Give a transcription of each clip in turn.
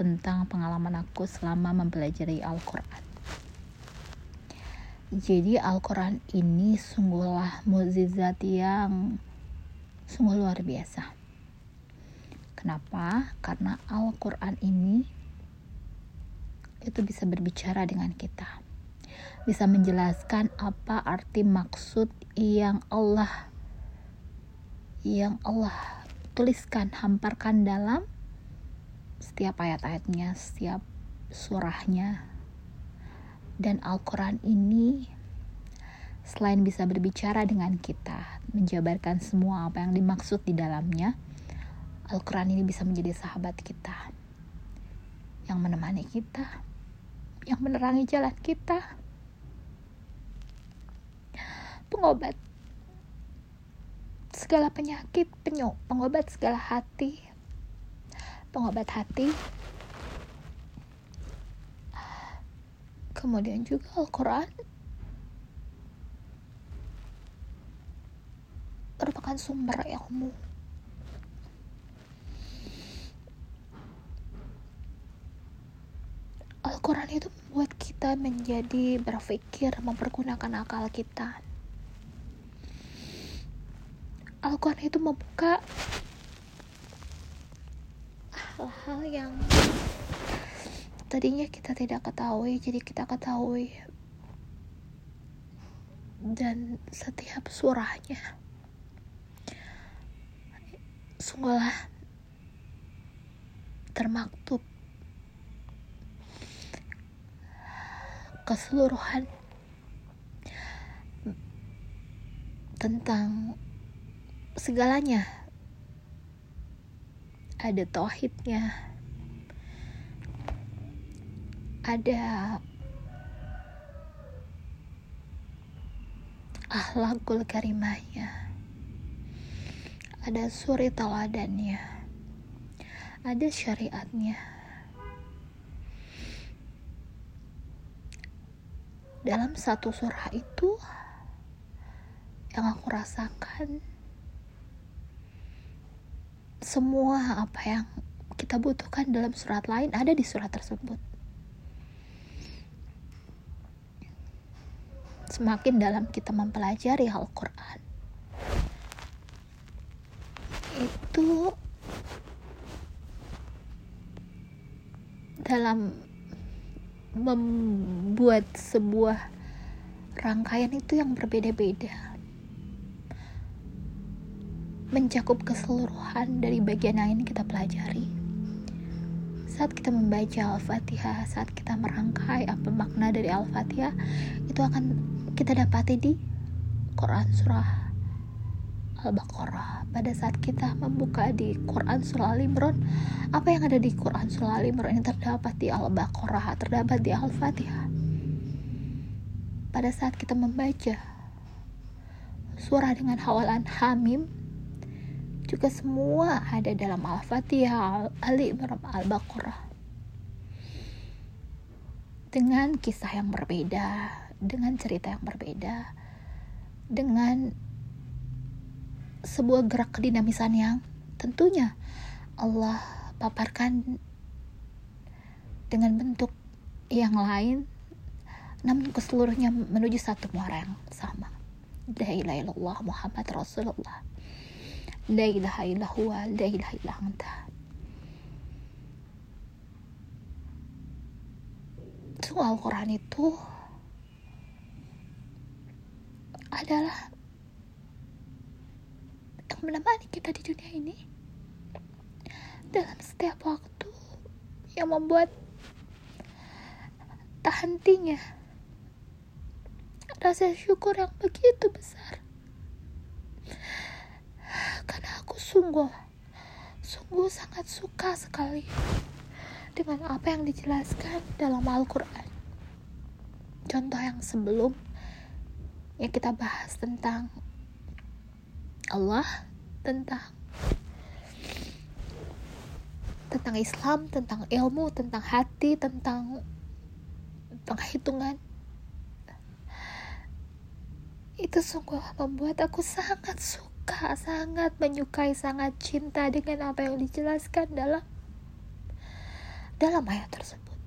tentang pengalaman aku selama mempelajari Al-Quran. Jadi Al-Quran ini sungguhlah mukjizat yang sungguh luar biasa. Kenapa? Karena Al-Quran ini itu bisa berbicara dengan kita. Bisa menjelaskan apa arti maksud yang Allah yang Allah tuliskan, hamparkan dalam setiap ayat-ayatnya, setiap surahnya. Dan Al-Quran ini selain bisa berbicara dengan kita, menjabarkan semua apa yang dimaksud di dalamnya, Al-Quran ini bisa menjadi sahabat kita. Yang menemani kita, yang menerangi jalan kita, pengobat segala penyakit, penyok, pengobat segala hati, pengobat hati. Kemudian juga Al-Quran. Merupakan sumber ilmu. Al-Quran itu membuat kita menjadi berpikir mempergunakan akal kita. Al-Quran itu membuka hal-hal yang tadinya kita tidak ketahui jadi kita ketahui. Dan setiap surahnya sungguhlah termaktub keseluruhan tentang segalanya ada tauhidnya. Ada ahlakul karimahnya. Ada suri teladannya ada syariatnya. Dalam satu surah itu yang aku rasakan semua apa yang kita butuhkan dalam surat lain ada di surat tersebut. Semakin dalam kita mempelajari Al-Quran, itu dalam membuat sebuah rangkaian itu yang berbeda-beda mencakup keseluruhan dari bagian yang ini kita pelajari. Saat kita membaca Al-Fatihah, saat kita merangkai apa makna dari Al-Fatihah, itu akan kita dapati di Quran Surah Al-Baqarah. Pada saat kita membuka di Quran Surah Al-Imran, apa yang ada di Quran Surah Al-Imran ini terdapat di Al-Baqarah, terdapat di Al-Fatihah. Pada saat kita membaca surah dengan hawalan Hamim, juga semua ada dalam Al-Fatihah, Ali Imran, Al-Baqarah. Dengan kisah yang berbeda, dengan cerita yang berbeda, dengan sebuah gerak kedinamisan yang tentunya Allah paparkan dengan bentuk yang lain namun ke seluruhnya menuju satu muara yang sama la ilaha Muhammad Rasulullah La ilaha la ilaha illa anta. Sungguh Al-Quran itu adalah yang menemani kita di dunia ini dalam setiap waktu yang membuat tak hentinya rasa syukur yang begitu besar karena aku sungguh sungguh sangat suka sekali dengan apa yang dijelaskan dalam Al-Quran. Contoh yang sebelum yang kita bahas tentang Allah, tentang tentang Islam, tentang ilmu, tentang hati, tentang penghitungan. Itu sungguh membuat aku sangat suka, sangat menyukai, sangat cinta dengan apa yang dijelaskan dalam dalam ayat tersebut.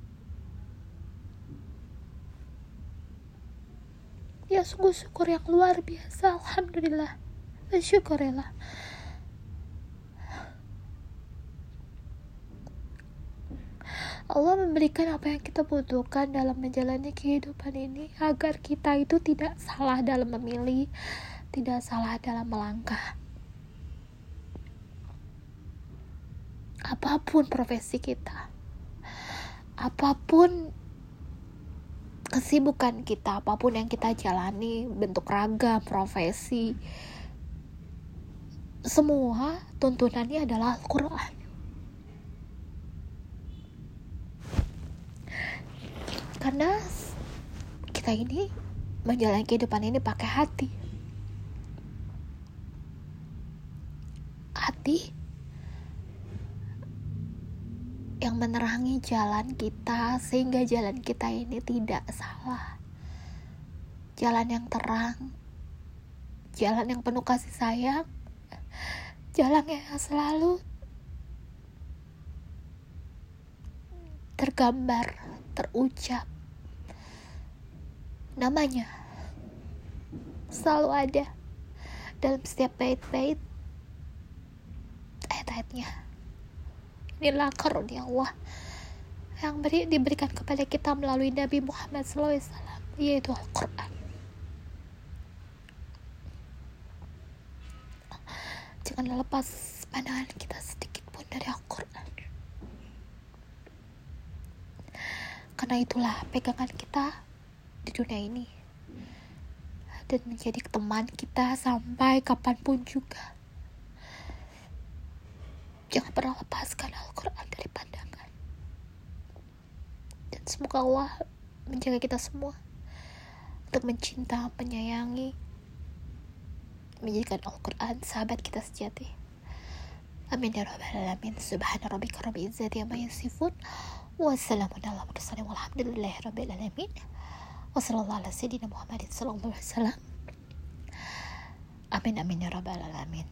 Ya sungguh syukur yang luar biasa, Alhamdulillah. Bersyukurlah. Allah memberikan apa yang kita butuhkan dalam menjalani kehidupan ini agar kita itu tidak salah dalam memilih, tidak salah dalam melangkah. Apa pun profesi kita, apa pun kesibukan kita, apa pun yang kita jalani, bentuk ragam, profesi, semua tuntunannya adalah Al-Quran. Karena kita ini menjalani kehidupan ini pakai hati. Hati yang menerangi jalan kita sehingga jalan kita ini tidak salah. Jalan yang terang, jalan yang penuh kasih sayang, jalan yang selalu tergambar, terucap. Namanya selalu ada dalam setiap bait-bait ayat-ayatnya inilah karunia Allah yang beri, diberikan kepada kita melalui Nabi Muhammad SAW yaitu Al-Quran. Jangan lepas pandangan kita sedikit pun dari Al-Quran. Karena itulah pegangan kita di dunia ini. Dan menjadi teman kita sampai kapan pun juga. Jangan pernah lepaskan Al-Quran dari pandangan. Dan semoga Allah menjaga kita semua untuk mencinta, menyayangi, menjadikan Al-Quran sahabat kita sejati. Amin ya rabbal alamin. Subhana rabbika rabbil izzati amma yasifun. Wassalamu ala mursalin walhamdulillahi rabbil alamin. Ala sayyidina Muhammadin. Amin amin ya rabbal alamin.